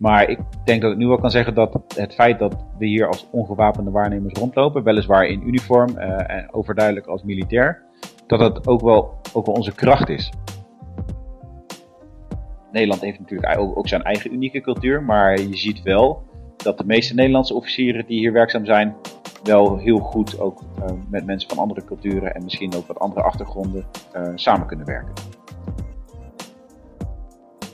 Maar ik denk dat ik nu wel kan zeggen dat het feit dat we hier als ongewapende waarnemers rondlopen, weliswaar in uniform en overduidelijk als militair, dat het ook wel, ook wel onze kracht is. Nederland heeft natuurlijk ook zijn eigen unieke cultuur, maar je ziet wel dat de meeste Nederlandse officieren die hier werkzaam zijn, wel heel goed ook uh, met mensen van andere culturen en misschien ook wat andere achtergronden uh, samen kunnen werken.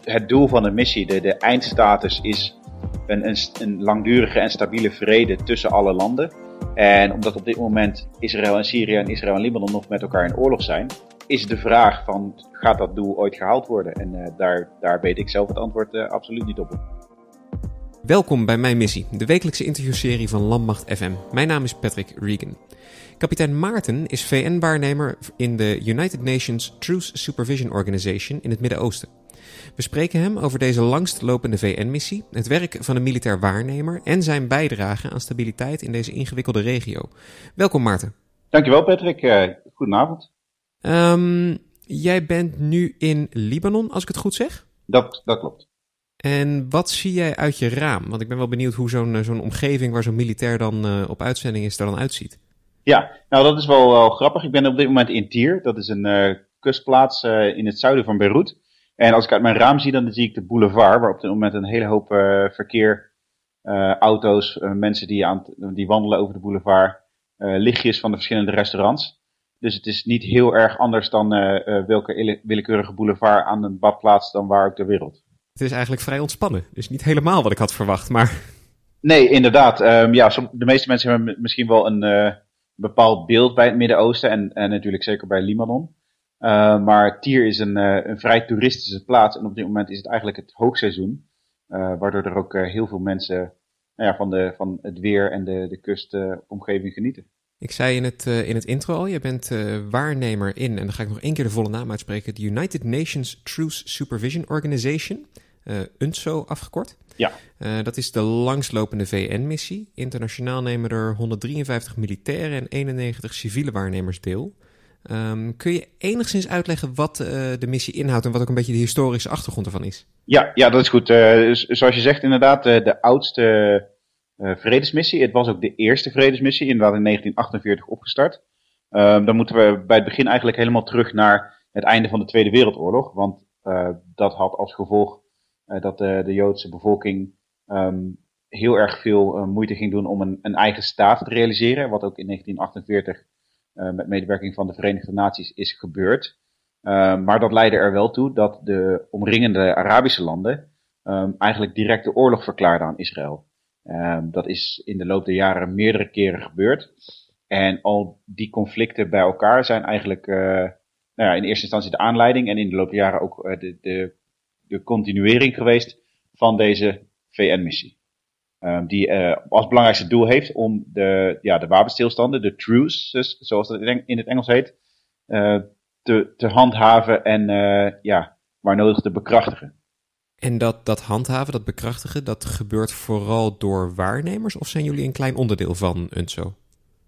Het doel van de missie, de, eindstatus, is een, een, langdurige en stabiele vrede tussen alle landen. En omdat op dit moment Israël en Syrië en Israël en Libanon nog met elkaar in oorlog zijn, is de vraag van gaat dat doel ooit gehaald worden? En uh, daar, daar weet ik zelf het antwoord absoluut niet op. Welkom bij Mijn Missie, de wekelijkse interviewserie van Landmacht FM. Mijn naam is Patrick Regan. Kapitein Maarten is VN-waarnemer in de United Nations Truth Supervision Organization in het Midden-Oosten. We spreken hem over deze langstlopende VN-missie, het werk van een militair waarnemer en zijn bijdrage aan stabiliteit in deze ingewikkelde regio. Welkom Maarten. Dankjewel Patrick, uh, goedenavond. Um, jij bent nu in Libanon, als ik het goed zeg? Dat, dat klopt. En wat zie jij uit je raam? Want ik ben wel benieuwd hoe zo'n eh, zo'n omgeving waar zo'n militair dan uh, op uitzending is, er dan uitziet. Ja, nou dat is wel, wel grappig. Ik ben op dit moment in Tier. Dat is een uh, kustplaats in het zuiden van Beirut. En als ik uit mijn raam zie, dan zie ik de boulevard, waar op dit moment een hele hoop verkeer, auto's, mensen die, aan, die wandelen over de boulevard, lichtjes van de verschillende restaurants. Dus het is niet heel erg anders dan welke willekeurige boulevard aan een badplaats dan waar ook ter wereld. Het is eigenlijk vrij ontspannen. Dus niet helemaal wat ik had verwacht, maar... Nee, inderdaad. Um, ja, de meeste mensen hebben misschien wel een bepaald beeld bij het Midden-Oosten en, en natuurlijk zeker bij Libanon. Uh, maar Tier is een, uh, een vrij toeristische plaats en op dit moment is het eigenlijk het hoogseizoen. waardoor er ook heel veel mensen nou ja, van, de, van het weer en de, de kustomgeving genieten. Ik zei in het, in het intro al, je bent waarnemer in, en dan ga ik nog één keer de volle naam uitspreken, de United Nations Truth Supervision Organization, UNSO afgekort. Ja. dat is de langslopende VN-missie. Internationaal nemen er 153 militaire en 91 civiele waarnemers deel. Um, kun je enigszins uitleggen wat de missie inhoudt en wat ook een beetje de historische achtergrond ervan is? Ja, ja dat is goed. zoals je zegt, inderdaad, de oudste vredesmissie. Het was ook de eerste vredesmissie, inderdaad in 1948 opgestart. Uh, dan moeten we bij het begin eigenlijk helemaal terug naar het einde van de Tweede Wereldoorlog. Want dat had als gevolg dat de, Joodse bevolking um, heel erg veel moeite ging doen om een, een, eigen staat te realiseren. Wat ook in 1948 met medewerking van de Verenigde Naties is gebeurd. Ehm, maar dat leidde er wel toe dat de omringende Arabische landen um, eigenlijk direct de oorlog verklaarden aan Israël. Um, dat is in de loop der jaren meerdere keren gebeurd. En al die conflicten bij elkaar zijn eigenlijk uh, nou ja, in eerste instantie de aanleiding en in de loop der jaren ook de, de, de continuering geweest van deze VN-missie. Um, die uh, als belangrijkste doel heeft om de, ja, de wapenstilstanden, de truces, zoals dat in het Engels heet, te, te handhaven en ja, waar nodig te bekrachtigen. En dat, dat handhaven, dat bekrachtigen, dat gebeurt vooral door waarnemers of zijn jullie een klein onderdeel van UNSO?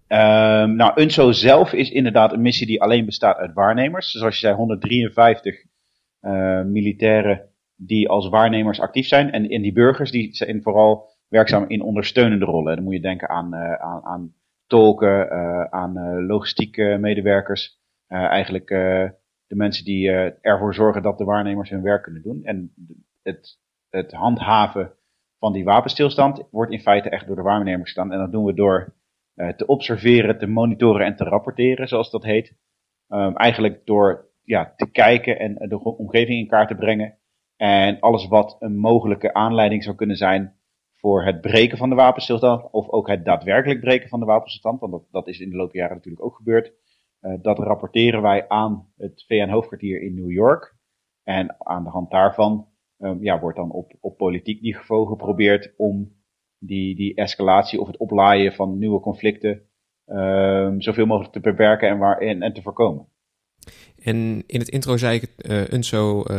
Um, nou, UNSO zelf is inderdaad een missie die alleen bestaat uit waarnemers. Zoals je zei, 153 uh, militairen die als waarnemers actief zijn. En, en die burgers die zijn vooral werkzaam in ondersteunende rollen. Dan moet je denken aan, uh, aan, aan tolken, uh, aan logistieke medewerkers. eigenlijk de mensen die ervoor zorgen dat de waarnemers hun werk kunnen doen. En het, het handhaven van die wapenstilstand wordt in feite echt door de waarnemers gedaan. En dat doen we door te observeren, te monitoren en te rapporteren, zoals dat heet. Um, eigenlijk door ja, te kijken en de omgeving in kaart te brengen. En alles wat een mogelijke aanleiding zou kunnen zijn voor het breken van de wapenstilstand, of ook het daadwerkelijk breken van de wapenstilstand, want dat, dat is in de loop der jaren natuurlijk ook gebeurd. Uh, dat rapporteren wij aan het VN-hoofdkwartier in New York. En aan de hand daarvan um, ja, wordt dan op, op politiek niveau geprobeerd om die, die escalatie of het oplaaien van nieuwe conflicten um, zoveel mogelijk te beperken en, waar, en, en te voorkomen. En in het intro zei ik, uh, UNSO uh,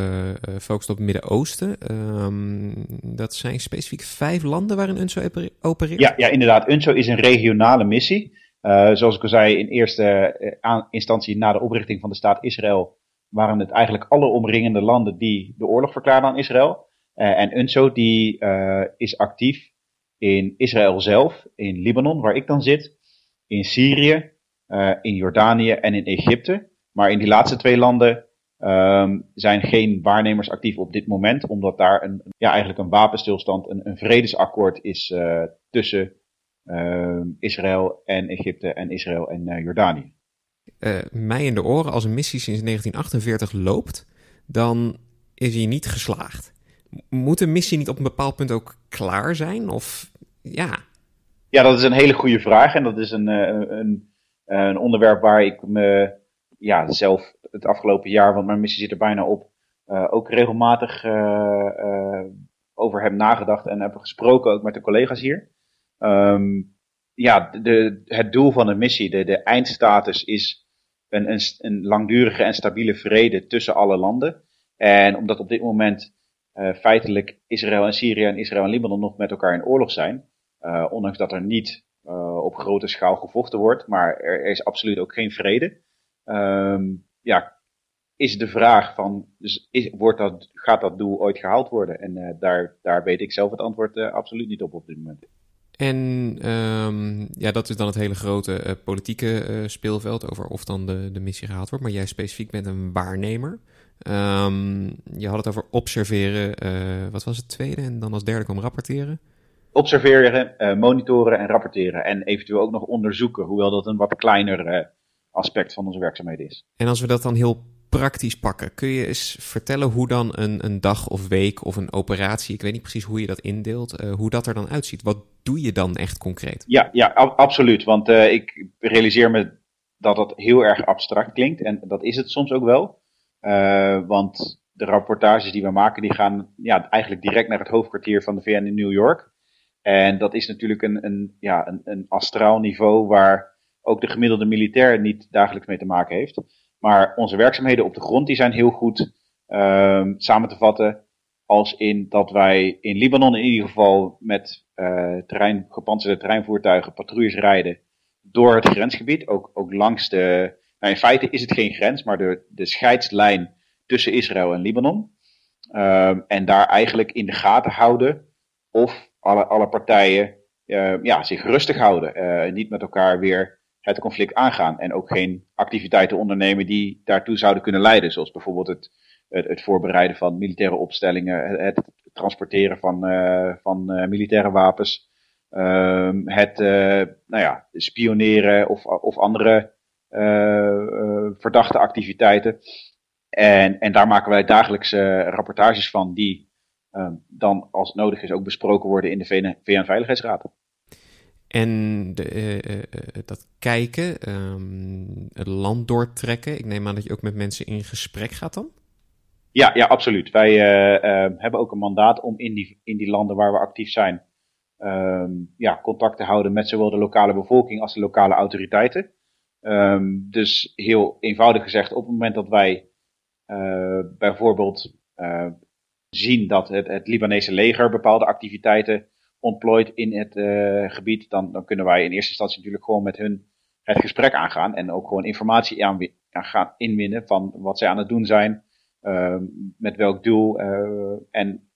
focust op het Midden-Oosten. Um, dat zijn specifiek vijf landen waarin UNSO opereert? Ja, ja inderdaad. UNSO is een regionale missie. Uh, zoals ik al zei, in eerste instantie na de oprichting van de staat Israël waren het eigenlijk alle omringende landen die de oorlog verklaarden aan Israël. en UNSO die is actief in Israël zelf, in Libanon, waar ik dan zit, in Syrië, in Jordanië en in Egypte. Maar in die laatste twee landen um, zijn geen waarnemers actief op dit moment, omdat daar een, ja, eigenlijk een wapenstilstand, een, een vredesakkoord is uh, tussen uh, Israël en Egypte en Israël en uh, Jordanië. Uh, mij in de oren, als een missie sinds 1948 loopt, dan is hij niet geslaagd. Moet een missie niet op een bepaald punt ook klaar zijn? Of ja. Ja, dat is een hele goede vraag. En dat is een, een, een onderwerp waar ik me ja, zelf het afgelopen jaar, want mijn missie zit er bijna op, uh, ook regelmatig uh, uh, over heb nagedacht en heb gesproken ook met de collega's hier. Um, ja, de, het doel van de missie, de, de eindstatus is een, een, langdurige en stabiele vrede tussen alle landen. En omdat op dit moment feitelijk Israël en Syrië en Israël en Libanon nog met elkaar in oorlog zijn, ondanks dat er niet op grote schaal gevochten wordt, maar er is absoluut ook geen vrede. Um, ja, is de vraag van, dus is, wordt dat, gaat dat doel ooit gehaald worden? En uh, daar, daar weet ik zelf het antwoord uh, absoluut niet op op dit moment. En um, ja, dat is dan het hele grote uh, politieke speelveld over of dan de, de missie gehaald wordt. Maar jij specifiek bent een waarnemer. Um, je had het over observeren. wat was het tweede? En dan als derde kwam rapporteren. Observeren, monitoren en rapporteren. En eventueel ook nog onderzoeken, hoewel dat een wat kleiner aspect van onze werkzaamheden is. En als we dat dan heel praktisch pakken, kun je eens vertellen hoe dan een, een dag of week of een operatie, ik weet niet precies hoe je dat indeelt, uh, hoe dat er dan uitziet? Wat doe je dan echt concreet? Ja, ja absoluut. Want uh, ik realiseer me dat dat heel erg abstract klinkt en dat is het soms ook wel. Uh, want de rapportages die we maken, die gaan ja, eigenlijk direct naar het hoofdkwartier van de VN in New York. En dat is natuurlijk een, een, ja, een, een astraal niveau waar ook de gemiddelde militair niet dagelijks mee te maken heeft. Maar onze werkzaamheden op de grond die zijn heel goed uh, samen te vatten. Als in dat wij in Libanon in ieder geval met uh, terrein, gepantserde terreinvoertuigen patrouilles rijden door het grensgebied. Ook, ook langs de. Nou, in feite is het geen grens, maar de, de scheidslijn tussen Israël en Libanon. Uh, en daar eigenlijk in de gaten houden of alle, alle partijen uh, ja, zich rustig houden. Uh, niet met elkaar weer het conflict aangaan. En ook geen activiteiten ondernemen die daartoe zouden kunnen leiden. Zoals bijvoorbeeld het, het, het voorbereiden van militaire opstellingen, het, transporteren van, uh, van uh, militaire wapens. Um, het uh, nou ja, spioneren of, of andere verdachte activiteiten. En, en daar maken wij dagelijks rapportages van die um, dan als nodig is ook besproken worden in de VN-veiligheidsraad. En de, uh, uh, dat kijken, um, het land doortrekken. Ik neem aan dat je ook met mensen in gesprek gaat dan? Ja, ja absoluut. Wij uh, hebben ook een mandaat om in die, in die landen waar we actief zijn, um, ja, contact te houden met zowel de lokale bevolking als de lokale autoriteiten. Dus heel eenvoudig gezegd, op het moment dat wij bijvoorbeeld zien dat het, het Libanese leger bepaalde activiteiten ontplooit in het uh, gebied, dan, dan kunnen wij in eerste instantie natuurlijk gewoon met hun het gesprek aangaan en ook gewoon informatie aan, gaan inwinnen van wat zij aan het doen zijn, uh, met welk doel. Uh, en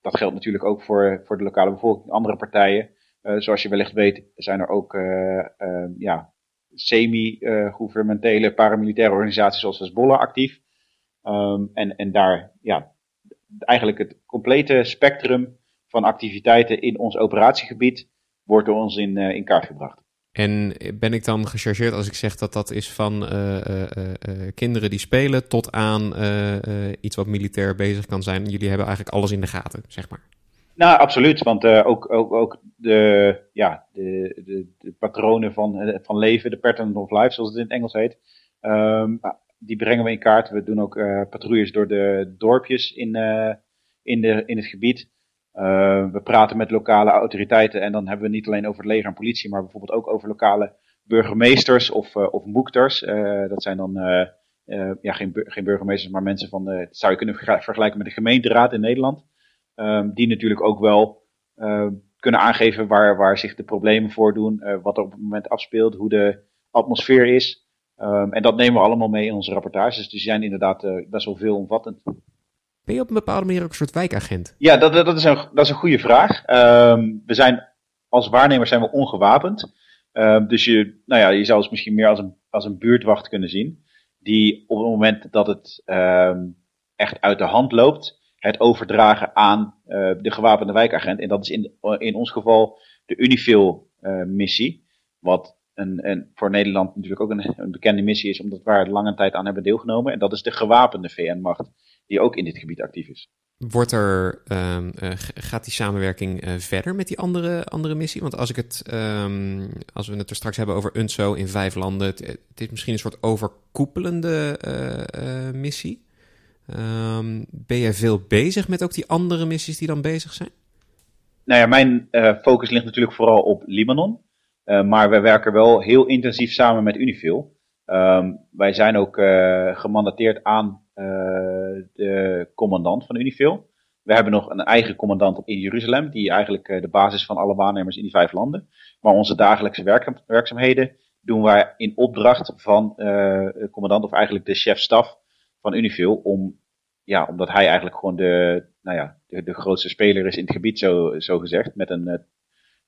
dat geldt natuurlijk ook voor, voor de lokale bevolking, andere partijen. zoals je wellicht weet zijn er ook ja, semi-gouvernementele paramilitaire organisaties zoals Hezbollah actief. Um, en, en daar ja, eigenlijk het complete spectrum van activiteiten in ons operatiegebied wordt door ons in, uh, in kaart gebracht. En ben ik dan gechargeerd als ik zeg dat dat is van uh, uh, kinderen die spelen tot aan iets wat militair bezig kan zijn? Jullie hebben eigenlijk alles in de gaten, zeg maar. Nou, absoluut. Want ook, ook, ook de, ja, de, de, de, patronen van, van leven, de pattern of life, zoals het in het Engels heet, um, die brengen we in kaart. We doen ook patrouilles door de dorpjes in, in, de, in het gebied. Uh, we praten met lokale autoriteiten en dan hebben we niet alleen over het leger en politie, maar bijvoorbeeld ook over lokale burgemeesters of, uh, of moekters. Uh, dat zijn dan ja, geen, geen burgemeesters, maar mensen van de, zou je kunnen vergelijken met de gemeenteraad in Nederland. Um, die natuurlijk ook wel kunnen aangeven waar, waar zich de problemen voordoen, wat er op het moment afspeelt, hoe de atmosfeer is. Um, en dat nemen we allemaal mee in onze rapportages. Dus die zijn inderdaad best wel veelomvattend. Ben je op een bepaalde manier ook een soort wijkagent? Ja, dat, dat, is, een, dat is een goede vraag. Ehm, we zijn als waarnemers zijn we ongewapend. Ehm, dus je, nou ja, je zou het misschien meer als een, als een buurtwacht kunnen zien. Die op het moment dat het ehm, echt uit de hand loopt, het overdragen aan uh, de gewapende wijkagent. En dat is in, in ons geval de Unifil-missie. Uh, wat een, een, voor Nederland natuurlijk ook een, een, bekende missie is, omdat we er lange tijd aan hebben deelgenomen. En dat is de gewapende VN-macht, die ook in dit gebied actief is. Wordt er, um, uh, gaat die samenwerking uh, verder met die andere, andere missie? Want als, ik het, um, als we het er straks hebben over UNSO in vijf landen, het, het is misschien een soort overkoepelende uh, missie. Um, ben jij veel bezig met ook die andere missies die dan bezig zijn? Nou ja, mijn focus ligt natuurlijk vooral op Libanon. maar we werken wel heel intensief samen met Unifil. wij zijn ook gemandateerd aan eh, de commandant van Unifil. We hebben nog een eigen commandant in Jeruzalem, die eigenlijk eh, de basis van alle waarnemers in die vijf landen. Maar onze dagelijkse werk werkzaamheden doen wij in opdracht van uh, de commandant, of eigenlijk de chef-staf van Unifil, om, ja, omdat hij eigenlijk gewoon de, nou ja, de, de grootste speler is in het gebied, zo, zo gezegd, met een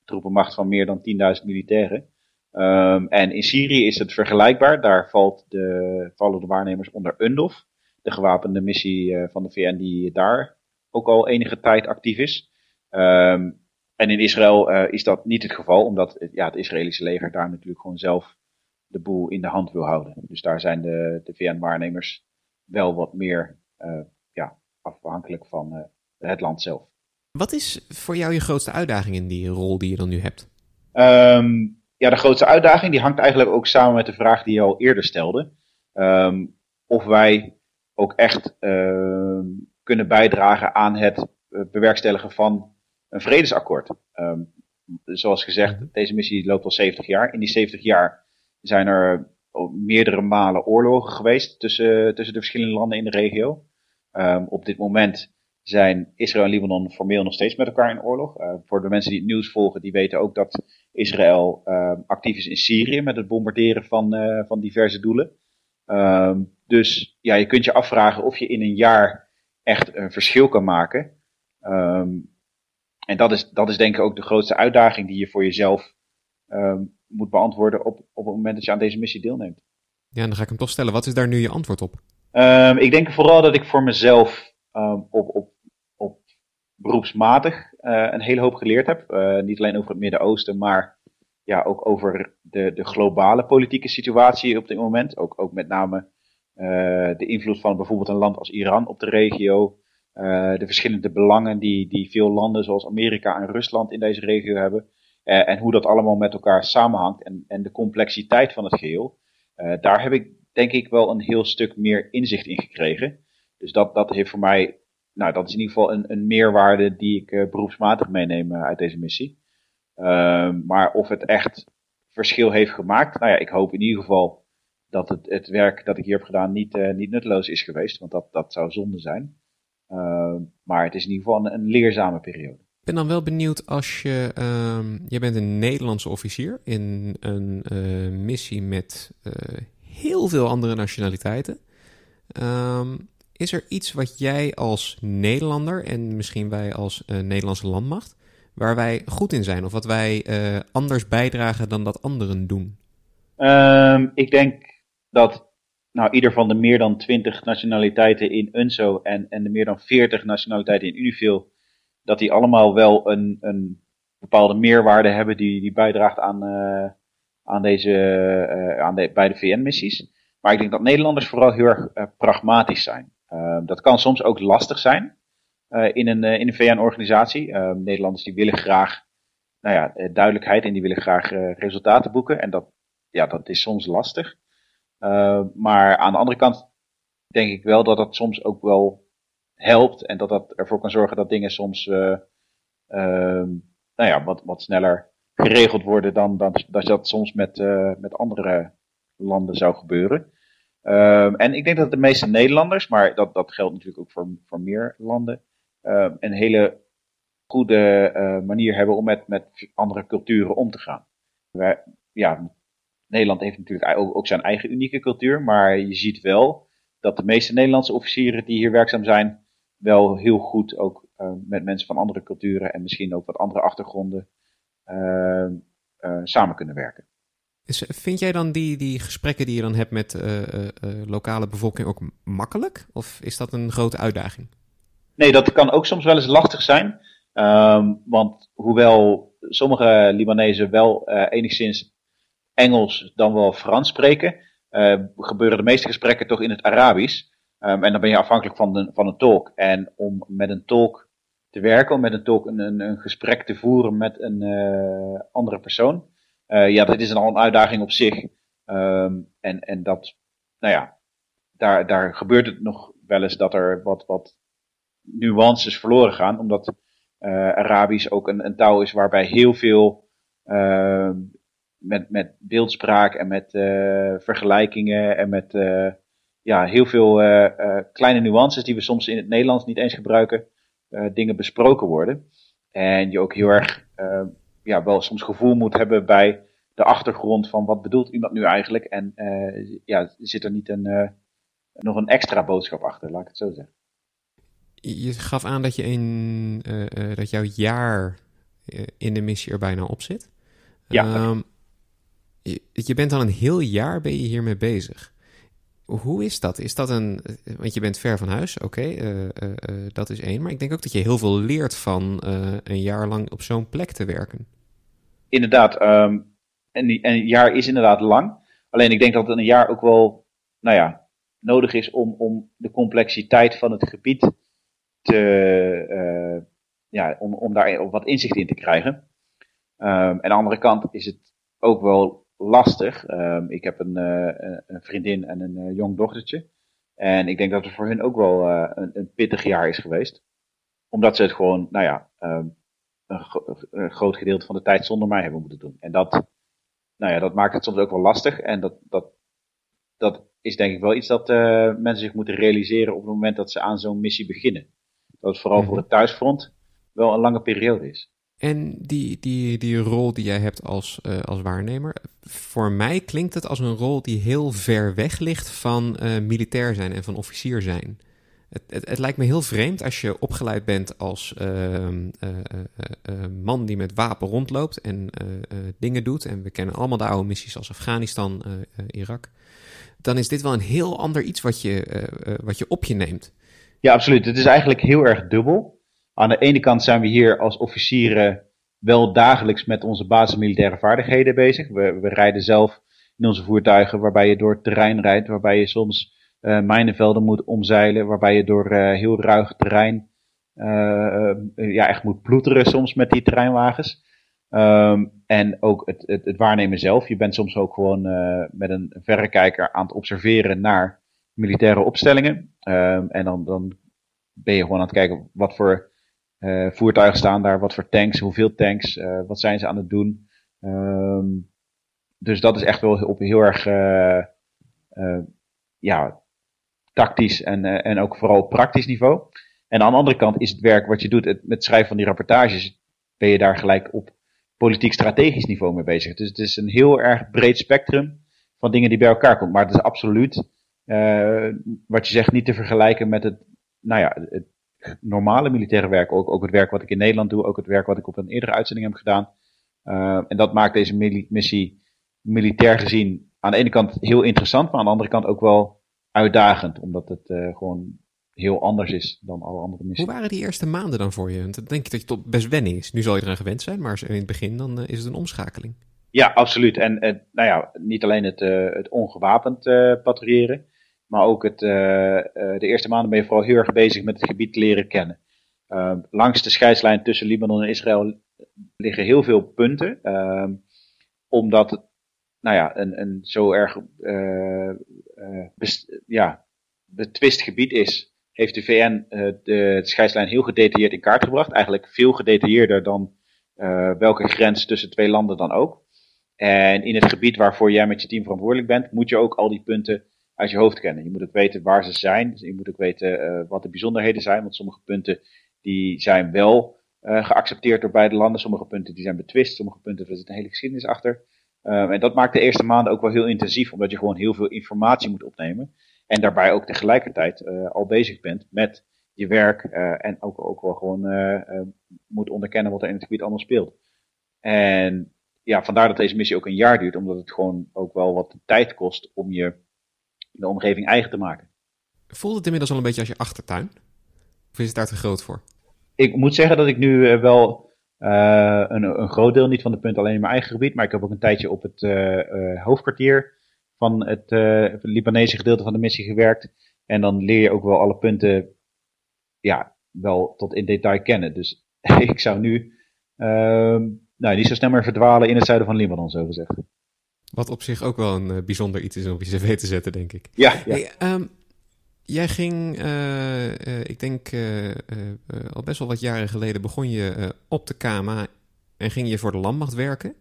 troepenmacht van meer dan 10.000 militairen. Um, en in Syrië is het vergelijkbaar. Daar valt de, vallen de waarnemers onder UNDOF de gewapende missie uh, van de VN die daar ook al enige tijd actief is. Um, en in Israël uh, is dat niet het geval, omdat ja, het Israëlische leger daar natuurlijk gewoon zelf de boel in de hand wil houden. Dus daar zijn de, de VN-waarnemers wel wat meer uh, ja, afhankelijk van het land zelf. Wat is voor jou je grootste uitdaging in die rol die je dan nu hebt? Um, ja, de grootste uitdaging die hangt eigenlijk ook samen met de vraag die je al eerder stelde. Um, of wij ook echt uh, kunnen bijdragen aan het eh, bewerkstelligen van een vredesakkoord. Um, zoals gezegd, mhm. deze missie loopt al 70 jaar. In die 70 jaar zijn er meerdere malen oorlogen geweest tussen, tussen de verschillende landen in de regio. Um, op dit moment zijn Israël en Libanon formeel nog steeds met elkaar in oorlog. Uh, voor de mensen die het nieuws volgen, die weten ook dat Israël uh, actief is in Syrië met het bombarderen van, uh, van diverse doelen. Um, dus ja, je kunt je afvragen of je in een jaar echt een verschil kan maken. Um, en dat is, dat is denk ik ook de grootste uitdaging die je voor jezelf um, moet beantwoorden op, op het moment dat je aan deze missie deelneemt. Ja, dan ga ik hem toch stellen. Wat is daar nu je antwoord op? Ik denk vooral dat ik voor mezelf op, op, op beroepsmatig uh, een hele hoop geleerd heb. Uh, niet alleen over het Midden-Oosten, maar ja, ook over de, de globale politieke situatie op dit moment. Ook, ook met name uh, de invloed van bijvoorbeeld een land als Iran op de regio. Uh, de verschillende belangen die, die veel landen zoals Amerika en Rusland in deze regio hebben. Uh, en hoe dat allemaal met elkaar samenhangt en, en de complexiteit van het geheel. daar heb ik denk ik wel een heel stuk meer inzicht in gekregen. Dus dat, dat heeft voor mij, nou dat is in ieder geval een, een meerwaarde die ik beroepsmatig meeneem uit deze missie. Ehm, maar of het echt verschil heeft gemaakt, nou ja, ik hoop in ieder geval dat het, het werk dat ik hier heb gedaan niet, uh, niet nutteloos is geweest, want dat, dat zou zonde zijn. Uh, maar het is in ieder geval een, leerzame periode. Ik ben dan wel benieuwd als je, um, je bent een Nederlandse officier in een uh, missie met uh, heel veel andere nationaliteiten. Is er iets wat jij als Nederlander en misschien wij als Nederlandse landmacht, waar wij goed in zijn of wat wij anders bijdragen dan dat anderen doen? Um, ik denk dat nou, ieder van de meer dan 20 nationaliteiten in UNSO en, en de meer dan 40 nationaliteiten in Unifil, dat die allemaal wel een, een bepaalde meerwaarde hebben die, die bijdraagt aan, uh, aan deze, uh, aan de, bij de VN-missies. Maar ik denk dat Nederlanders vooral heel erg pragmatisch zijn. Ehm, dat kan soms ook lastig zijn in een, in een VN-organisatie. Ehm, Nederlanders die willen graag nou ja, duidelijkheid en die willen graag resultaten boeken. En dat, ja, dat is soms lastig. Uh, maar aan de andere kant denk ik wel dat dat soms ook wel helpt en dat dat ervoor kan zorgen dat dingen soms uh, nou ja, wat, wat sneller geregeld worden dan, dan dat dat soms met, met andere landen zou gebeuren. Ehm, en ik denk dat de meeste Nederlanders, maar dat, dat geldt natuurlijk ook voor, voor meer landen, ehm, een hele goede manier hebben om met, met andere culturen om te gaan. Wij, ja, Nederland heeft natuurlijk ook, zijn eigen unieke cultuur, maar je ziet wel dat de meeste Nederlandse officieren die hier werkzaam zijn, wel heel goed ook met mensen van andere culturen en misschien ook wat andere achtergronden samen kunnen werken. Vind jij dan die, die gesprekken die je dan hebt met lokale bevolking ook makkelijk? Of is dat een grote uitdaging? Nee, dat kan ook soms wel eens lastig zijn. Ehm, want hoewel sommige Libanezen wel enigszins Engels dan wel Frans spreken, uh, gebeuren de meeste gesprekken toch in het Arabisch. Um, en dan ben je afhankelijk van, de, van een tolk. En om met een tolk te werken, om met een tolk een, een, een gesprek te voeren met een uh, andere persoon, ja, dat is al een uitdaging op zich. Um, en, en dat, nou ja, daar, daar gebeurt het nog wel eens dat er wat, wat nuances verloren gaan, omdat Arabisch ook een, een taal is waarbij heel veel uh, met, met beeldspraak en met uh, vergelijkingen en met uh, ja, heel veel uh, kleine nuances die we soms in het Nederlands niet eens gebruiken, dingen besproken worden. En je ook heel erg ja, wel soms gevoel moet hebben bij de achtergrond van wat bedoelt iemand nu eigenlijk. En ja, zit er niet een, nog een extra boodschap achter, laat ik het zo zeggen. Je gaf aan dat, je in, dat jouw jaar in de missie er bijna op zit. Ja. Um, je, bent al een heel jaar ben je hiermee bezig. Hoe is dat? Is dat een. Want je bent ver van huis, oké, eh, eh, eh, dat is één. Maar ik denk ook dat je heel veel leert van een jaar lang op zo'n plek te werken. Inderdaad, um, en, een jaar is inderdaad lang. Alleen ik denk dat een jaar ook wel, nou ja, nodig is om, om de complexiteit van het gebied te. ja, om, om daar wat inzicht in te krijgen. Um, en aan de andere kant is het ook wel lastig. Um, ik heb een, uh, een, vriendin en een uh, jong dochtertje. En ik denk dat het voor hun ook wel een, een, pittig jaar is geweest. Omdat ze het gewoon, nou ja, een, een, groot gedeelte van de tijd zonder mij hebben moeten doen. En dat, nou ja, dat maakt het soms ook wel lastig. En dat, dat, dat is denk ik wel iets dat mensen zich moeten realiseren op het moment dat ze aan zo'n missie beginnen. Dat het vooral voor mhm. het thuisfront wel een lange periode is. En die, die, die rol die jij hebt als, uh, als waarnemer, voor mij klinkt het als een rol die heel ver weg ligt van uh, militair zijn en van officier zijn. Het, het, het, lijkt me heel vreemd als je opgeleid bent als uh, man die met wapen rondloopt en dingen doet. En we kennen allemaal de oude missies als Afghanistan, Irak. Dan is dit wel een heel ander iets wat je, wat je op je neemt. Ja, absoluut. Het is eigenlijk heel erg dubbel. Aan de ene kant zijn we hier als officieren wel dagelijks met onze basismilitaire vaardigheden bezig. We, we rijden zelf in onze voertuigen waarbij je door het terrein rijdt, waarbij je soms uh, mijnenvelden moet omzeilen, waarbij je door uh, heel ruig terrein uh, ja, echt moet ploeteren soms met die terreinwagens. Um, en ook het, het, het, waarnemen zelf. Je bent soms ook gewoon met een verrekijker aan het observeren naar militaire opstellingen. Um, en dan, dan ben je gewoon aan het kijken wat voor uh, voertuigen staan daar, wat voor tanks, hoeveel tanks, uh, wat zijn ze aan het doen. Um, dus dat is echt wel op heel erg uh, ja, tactisch en, en ook vooral praktisch niveau. En aan de andere kant is het werk wat je doet, het, met schrijven van die rapportages, ben je daar gelijk op politiek-strategisch niveau mee bezig. Dus het is een heel erg breed spectrum van dingen die bij elkaar komen. Maar het is absoluut, wat je zegt, niet te vergelijken met het, nou ja, het normale militaire werk, ook, ook het werk wat ik in Nederland doe, ook het werk wat ik op een eerdere uitzending heb gedaan. Uh, en dat maakt deze missie militair gezien aan de ene kant heel interessant, maar aan de andere kant ook wel uitdagend, omdat het uh, gewoon heel anders is dan alle andere missies. Hoe waren die eerste maanden dan voor je? Want dan denk ik dat je tot best wennen is. Nu zal je eraan gewend zijn, maar in het begin dan uh, is het een omschakeling. Ja, absoluut. En nou ja, niet alleen het, het ongewapend patrouilleren, maar ook het, uh, de eerste maanden ben je vooral heel erg bezig met het gebied leren kennen. Uh, langs de scheidslijn tussen Libanon en Israël liggen heel veel punten. Uh, omdat het nou ja, een, een zo erg ja, betwist gebied is, heeft de VN de scheidslijn heel gedetailleerd in kaart gebracht. Eigenlijk veel gedetailleerder dan welke grens tussen twee landen dan ook. En in het gebied waarvoor jij met je team verantwoordelijk bent, moet je ook al die punten uit je hoofd kennen. Je moet ook weten waar ze zijn. Je moet ook weten uh, wat de bijzonderheden zijn. Want sommige punten die zijn wel uh, geaccepteerd door beide landen. Sommige punten die zijn betwist. Sommige punten er zit een hele geschiedenis achter. Uh, en dat maakt de eerste maanden ook wel heel intensief. Omdat je gewoon heel veel informatie moet opnemen. En daarbij ook tegelijkertijd al bezig bent met je werk en ook, ook wel gewoon moet onderkennen wat er in het gebied allemaal speelt. En ja, vandaar dat deze missie ook een jaar duurt, omdat het gewoon ook wel wat tijd kost om je de omgeving eigen te maken. Voelt het inmiddels al een beetje als je achtertuin? Of is het daar te groot voor? Ik moet zeggen dat ik nu wel uh, een, een, groot deel, niet van de punten alleen in mijn eigen gebied, maar ik heb ook een tijdje op het uh, hoofdkwartier van het Libanese gedeelte van de missie gewerkt. En dan leer je ook wel alle punten ja, wel tot in detail kennen. Dus ik zou nu ehm, nou, niet zo snel meer verdwalen in het zuiden van Libanon, zo gezegd. Wat op zich ook wel een bijzonder iets is om op je cv te zetten, denk ik. Ja, ja. Hey, um, Jij ging, uh, uh, ik denk uh, al best wel wat jaren geleden, begon je op de KMA en ging je voor de landmacht werken.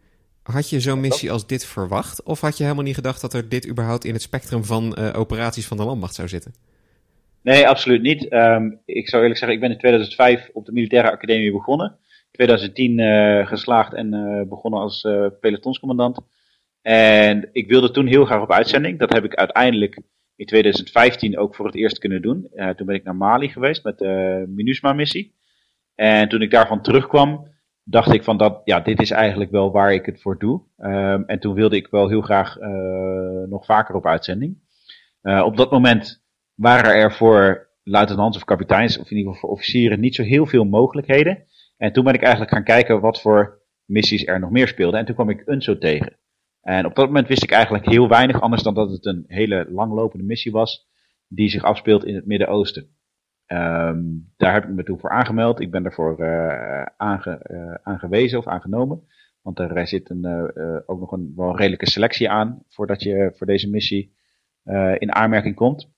Had je zo'n missie als dit verwacht? Of had je helemaal niet gedacht dat er dit überhaupt in het spectrum van operaties van de landmacht zou zitten? Nee, absoluut niet. Um, ik zou eerlijk zeggen, ik ben in 2005 op de militaire academie begonnen. 2010 geslaagd en begonnen als pelotonscommandant. En ik wilde toen heel graag op uitzending. Dat heb ik uiteindelijk in 2015 ook voor het eerst kunnen doen. Uh, toen ben ik naar Mali geweest met de MINUSMA-missie. En toen ik daarvan terugkwam, dacht ik van dat, ja, dit is eigenlijk wel waar ik het voor doe. Um, en toen wilde ik wel heel graag uh, nog vaker op uitzending. Op dat moment waren er voor luitenants of kapiteins, of in ieder geval voor officieren, niet zo heel veel mogelijkheden. En toen ben ik eigenlijk gaan kijken wat voor missies er nog meer speelden. En toen kwam ik UNSO tegen. En op dat moment wist ik eigenlijk heel weinig anders dan dat het een hele langlopende missie was die zich afspeelt in het Midden-Oosten. Um, daar heb ik me toen voor aangemeld. Ik ben daarvoor uh, aange, uh, aangewezen of aangenomen. Want er zit een, uh, ook nog een wel redelijke selectie aan voordat je voor deze missie in aanmerking komt.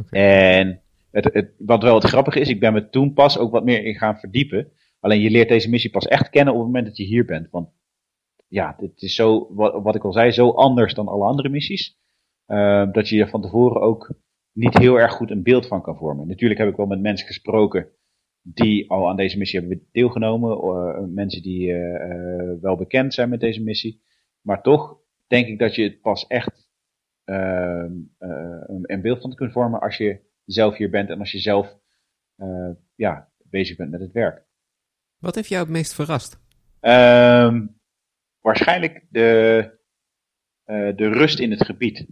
Okay. En het, het, wat wel het grappige is, ik ben me toen pas ook wat meer in gaan verdiepen. Alleen je leert deze missie pas echt kennen op het moment dat je hier bent. Want ja, dit is zo, wat, wat ik al zei, zo anders dan alle andere missies. Uh, dat je er van tevoren ook niet heel erg goed een beeld van kan vormen. Natuurlijk heb ik wel met mensen gesproken die al aan deze missie hebben deelgenomen. Uh, mensen die uh, wel bekend zijn met deze missie. Maar toch denk ik dat je het pas echt ehm, een, een, beeld van kunt vormen als je zelf hier bent en als je zelf ja, bezig bent met het werk. Wat heeft jou het meest verrast? Ehm, waarschijnlijk de, uh, de rust in het gebied.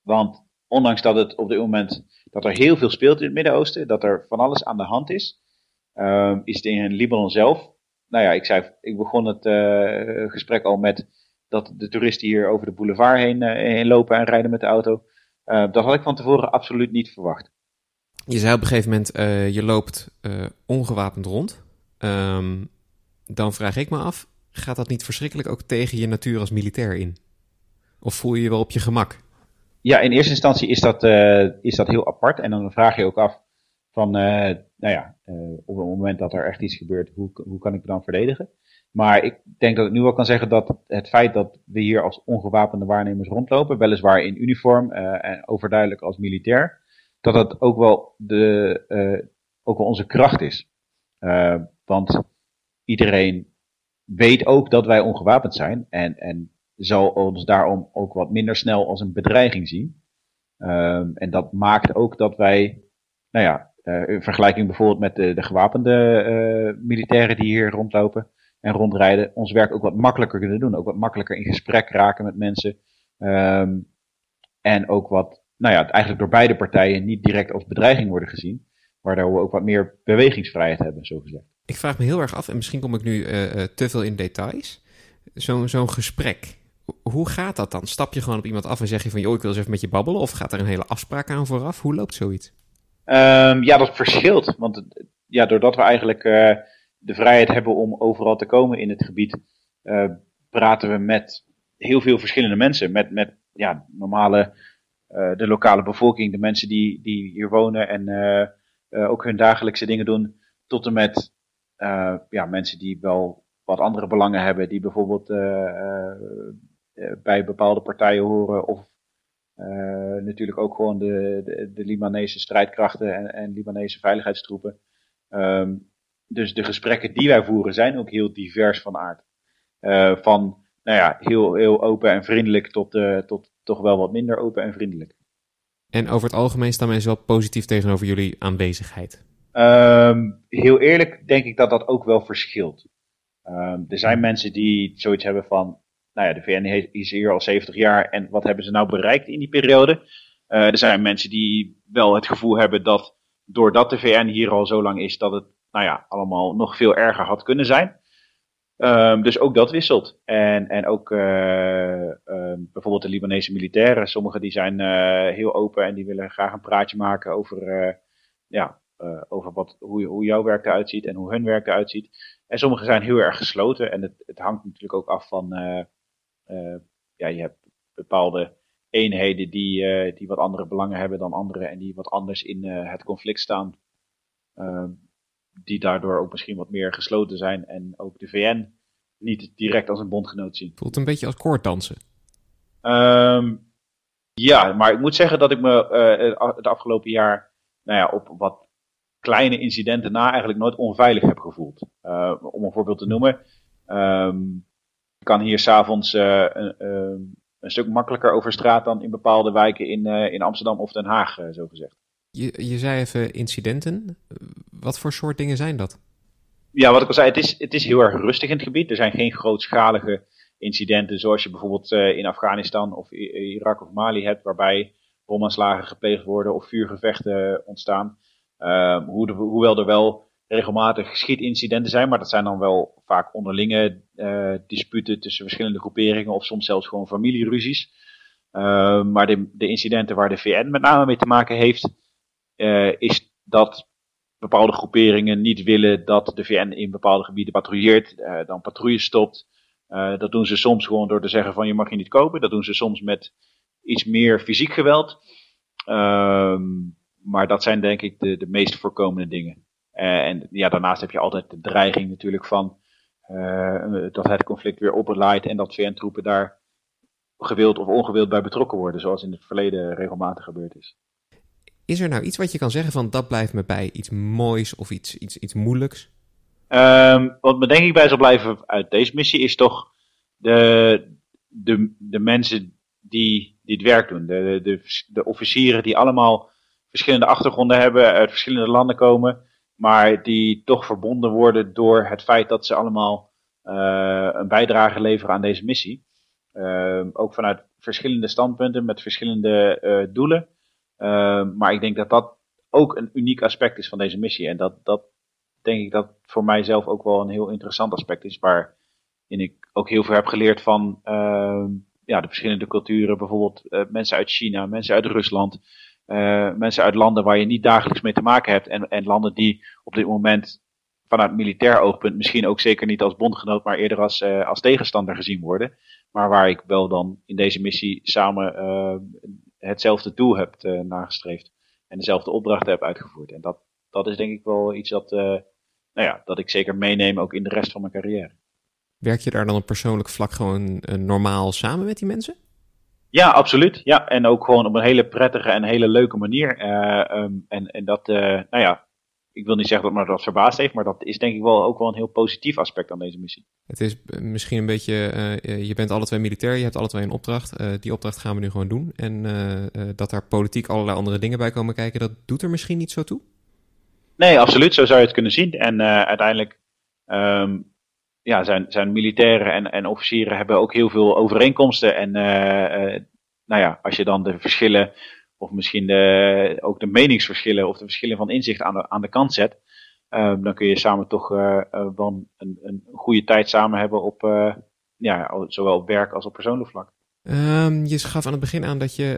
Want ondanks dat het op dit moment dat er heel veel speelt in het Midden-Oosten, dat er van alles aan de hand is, uh, is het in Libanon zelf. Nou ja, ik zei, ik begon het uh, gesprek al met dat de toeristen hier over de boulevard heen, heen lopen en rijden met de auto. dat had ik van tevoren absoluut niet verwacht. Je zei op een gegeven moment, je loopt ongewapend rond. Um, dan vraag ik me af, gaat dat niet verschrikkelijk ook tegen je natuur als militair in? Of voel je je wel op je gemak? Ja, in eerste instantie is dat, uh, is dat heel apart. En dan vraag je ook af van, uh, nou ja, uh, op het moment dat er echt iets gebeurt, hoe, hoe kan ik me dan verdedigen? Maar ik denk dat ik nu wel kan zeggen dat het feit dat we hier als ongewapende waarnemers rondlopen, weliswaar in uniform en overduidelijk als militair, dat dat ook wel, de, ook wel onze kracht is. want iedereen weet ook dat wij ongewapend zijn en, en zal ons daarom ook wat minder snel als een bedreiging zien. Um, en dat maakt ook dat wij, nou ja, uh, in vergelijking bijvoorbeeld met de, de gewapende uh, militairen die hier rondlopen en rondrijden, ons werk ook wat makkelijker kunnen doen. Ook wat makkelijker in gesprek raken met mensen. Um, en ook wat, nou ja, eigenlijk door beide partijen niet direct als bedreiging worden gezien. Waardoor we ook wat meer bewegingsvrijheid hebben, zo gezegd. Ik vraag me heel erg af, en misschien kom ik nu uh, te veel in details. Zo'n zo'n gesprek, hoe gaat dat dan? Stap je gewoon op iemand af en zeg je van... joh, ik wil eens even met je babbelen? Of gaat er een hele afspraak aan vooraf? Hoe loopt zoiets? Um, ja, dat verschilt. Want ja, doordat we eigenlijk uh, de vrijheid hebben om overal te komen in het gebied... Praten we met heel veel verschillende mensen. Met, met ja, normale, de lokale bevolking, de mensen die, die hier wonen... en ook hun dagelijkse dingen doen... tot en met uh, ja, mensen die wel wat andere belangen hebben, die bijvoorbeeld uh, bij bepaalde partijen horen of natuurlijk ook gewoon de, de, Libanese strijdkrachten en, Libanese veiligheidstroepen. Um, dus de gesprekken die wij voeren zijn ook heel divers van aard. van nou ja, heel, heel open en vriendelijk tot, tot toch wel wat minder open en vriendelijk. En over het algemeen staan mensen wel positief tegenover jullie aanwezigheid. Ehm, heel eerlijk denk ik dat dat ook wel verschilt. Ehm, er zijn mensen die zoiets hebben van, nou ja, de VN is hier al 70 jaar en wat hebben ze nou bereikt in die periode? Uh, er zijn mensen die wel het gevoel hebben dat doordat de VN hier al zo lang is, dat het, nou ja, allemaal nog veel erger had kunnen zijn. Um, dus ook dat wisselt. En, en ook uh, bijvoorbeeld de Libanese militairen, sommigen die zijn uh, heel open en die willen graag een praatje maken over, ja, over wat, hoe, hoe jouw werk eruit ziet en hoe hun werk eruit ziet. En sommigen zijn heel erg gesloten en het, het hangt natuurlijk ook af van, ja, je hebt bepaalde eenheden die, die wat andere belangen hebben dan anderen en die wat anders in het conflict staan. Uh, die daardoor ook misschien wat meer gesloten zijn en ook de VN niet direct als een bondgenoot zien. Voelt een beetje als koorddansen. Um, ja, maar ik moet zeggen dat ik me uh, het afgelopen jaar nou ja, op wat kleine incidenten na eigenlijk nooit onveilig heb gevoeld. Uh, om een voorbeeld te noemen. Um, ik kan hier s'avonds uh, een, een, stuk makkelijker over straat dan in bepaalde wijken in, in Amsterdam of Den Haag, zo gezegd. Je, je zei even incidenten. Wat voor soort dingen zijn dat? Ja, wat ik al zei, het is, het is heel erg rustig in het gebied. Er zijn geen grootschalige incidenten zoals je bijvoorbeeld uh, in Afghanistan of Irak of Mali hebt, waarbij bomaanslagen gepleegd worden of vuurgevechten ontstaan. De, hoewel er wel regelmatig schietincidenten zijn, maar dat zijn dan wel vaak onderlinge uh, disputen tussen verschillende groeperingen of soms zelfs gewoon familieruzies. Uh, maar de, de incidenten waar de VN met name mee te maken heeft, uh, is dat bepaalde groeperingen niet willen dat de VN in bepaalde gebieden patrouilleert, uh, dan patrouilles stopt. Dat doen ze soms gewoon door te zeggen van je mag je niet kopen. Dat doen ze soms met iets meer fysiek geweld. Um, maar dat zijn denk ik de, de meest voorkomende dingen. Uh, en ja, daarnaast heb je altijd de dreiging natuurlijk van dat het conflict weer oplaait en dat VN-troepen daar gewild of ongewild bij betrokken worden, zoals in het verleden regelmatig gebeurd is. Is er nou iets wat je kan zeggen van dat blijft me bij? Iets moois of iets, iets, iets moeilijks? Um, wat me denk ik bij zal blijven uit deze missie is toch de, de, de mensen die, het werk doen. De, de, de officieren die allemaal verschillende achtergronden hebben, uit verschillende landen komen. Maar die toch verbonden worden door het feit dat ze allemaal uh, een bijdrage leveren aan deze missie. Uh, ook vanuit verschillende standpunten met verschillende uh, doelen. Maar ik denk dat dat ook een uniek aspect is van deze missie. En dat, dat denk ik dat voor mijzelf ook wel een heel interessant aspect is. Waarin ik ook heel veel heb geleerd van ja, de verschillende culturen. Bijvoorbeeld mensen uit China, mensen uit Rusland. Uh, mensen uit landen waar je niet dagelijks mee te maken hebt. En, en landen die op dit moment vanuit militair oogpunt misschien ook zeker niet als bondgenoot, maar eerder als, uh, als tegenstander gezien worden. Maar waar ik wel dan in deze missie samen uh, hetzelfde doel hebt uh, nagestreefd. En dezelfde opdrachten heb uitgevoerd. En dat, dat is denk ik wel iets dat, nou ja, dat ik zeker meeneem ook in de rest van mijn carrière. Werk je daar dan op persoonlijk vlak gewoon normaal samen met die mensen? Ja, absoluut. Ja, en ook gewoon op een hele prettige en hele leuke manier. Um, en, en dat, nou ja, ik wil niet zeggen dat me dat verbaasd heeft, maar dat is denk ik wel ook wel een heel positief aspect aan deze missie. Het is misschien een beetje, uh, je bent alle twee militair, je hebt alle twee een opdracht. Uh, die opdracht gaan we nu gewoon doen. En uh, dat daar politiek allerlei andere dingen bij komen kijken, dat doet er misschien niet zo toe? Nee, absoluut. Zo zou je het kunnen zien. En uiteindelijk um, ja, zijn, zijn militairen en, en officieren hebben ook heel veel overeenkomsten. En nou ja, als je dan de verschillen of misschien de, ook de meningsverschillen of de verschillen van inzicht aan de, aan de kant zet, uh, dan kun je samen toch uh, wel een, een goede tijd samen hebben op ja, zowel op werk als op persoonlijk vlak. Um, je gaf aan het begin aan dat je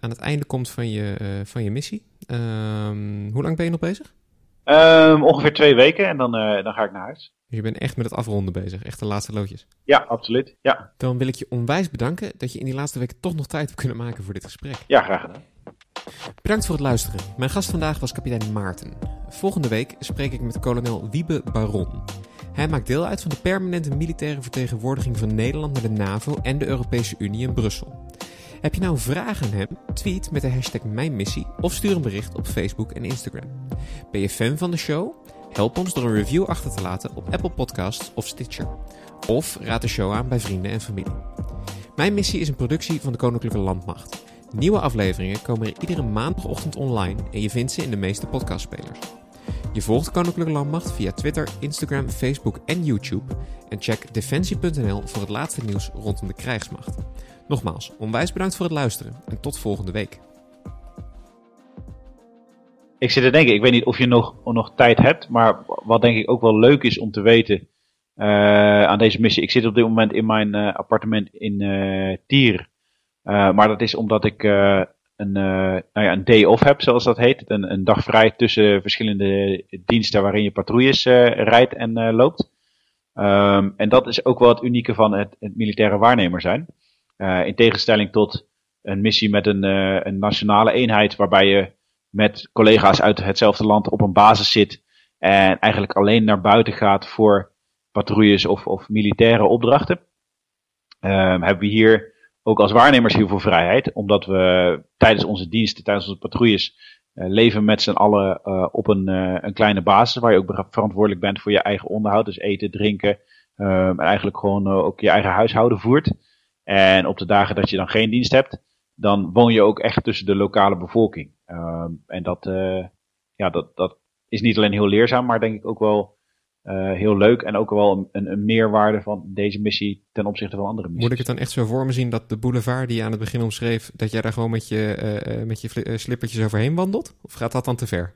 aan het einde komt van je, van je missie. Um, hoe lang ben je nog bezig? Um, ongeveer twee weken en dan, dan ga ik naar huis. Je bent echt met het afronden bezig, echt de laatste loodjes. Ja, absoluut. Ja. Dan wil ik je onwijs bedanken dat je in die laatste weken toch nog tijd hebt kunnen maken voor dit gesprek. Ja, graag gedaan. Bedankt voor het luisteren. Mijn gast vandaag was kapitein Maarten. Volgende week spreek ik met kolonel Wiebe Baron. Hij maakt deel uit van de permanente militaire vertegenwoordiging van Nederland naar de NAVO en de Europese Unie in Brussel. Heb je nou vragen aan hem? Tweet met de hashtag MijnMissie of stuur een bericht op Facebook en Instagram. Ben je fan van de show? Help ons door een review achter te laten op Apple Podcasts of Stitcher. Of raad de show aan bij vrienden en familie. Mijn missie is een productie van de Koninklijke Landmacht. Nieuwe afleveringen komen er iedere maandagochtend online en je vindt ze in de meeste podcastspelers. Je volgt Koninklijke Landmacht via Twitter, Instagram, Facebook en YouTube. En check defensie.nl voor het laatste nieuws rondom de krijgsmacht. Nogmaals, onwijs bedankt voor het luisteren en tot volgende week. Ik zit te denken, ik weet niet of je nog, nog tijd hebt, maar wat denk ik ook wel leuk is om te weten uh, aan deze missie. Ik zit op dit moment in mijn uh, appartement in uh, Tier. maar dat is omdat ik een, nou ja, een day off heb, zoals dat heet. Een, een dag vrij tussen verschillende diensten waarin je patrouilles rijdt en loopt. Um, en dat is ook wel het unieke van het, het militaire waarnemer zijn. In tegenstelling tot een missie met een, een nationale eenheid waarbij je met collega's uit hetzelfde land op een basis zit en eigenlijk alleen naar buiten gaat voor patrouilles of, of militaire opdrachten. Um, hebben we hier ook als waarnemers heel veel vrijheid, omdat we tijdens onze diensten, tijdens onze patrouilles, uh, leven met z'n allen op een, een kleine basis, waar je ook verantwoordelijk bent voor je eigen onderhoud, dus eten, drinken, um, en eigenlijk gewoon ook je eigen huishouden voert. En op de dagen dat je dan geen dienst hebt, dan woon je ook echt tussen de lokale bevolking. Um, en dat, ja, dat, dat is niet alleen heel leerzaam, maar denk ik ook wel uh, heel leuk en ook wel een, een, meerwaarde van deze missie ten opzichte van andere missies. Moet ik het dan echt zo voor me zien dat de boulevard die je aan het begin omschreef, dat jij daar gewoon met je, uh, met je slippertjes overheen wandelt? Of gaat dat dan te ver?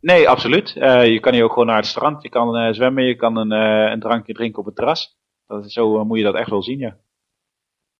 Nee, absoluut. Je kan hier ook gewoon naar het strand, je kan zwemmen, je kan een, een drankje drinken op het terras. Dat is, zo moet je dat echt wel zien, ja.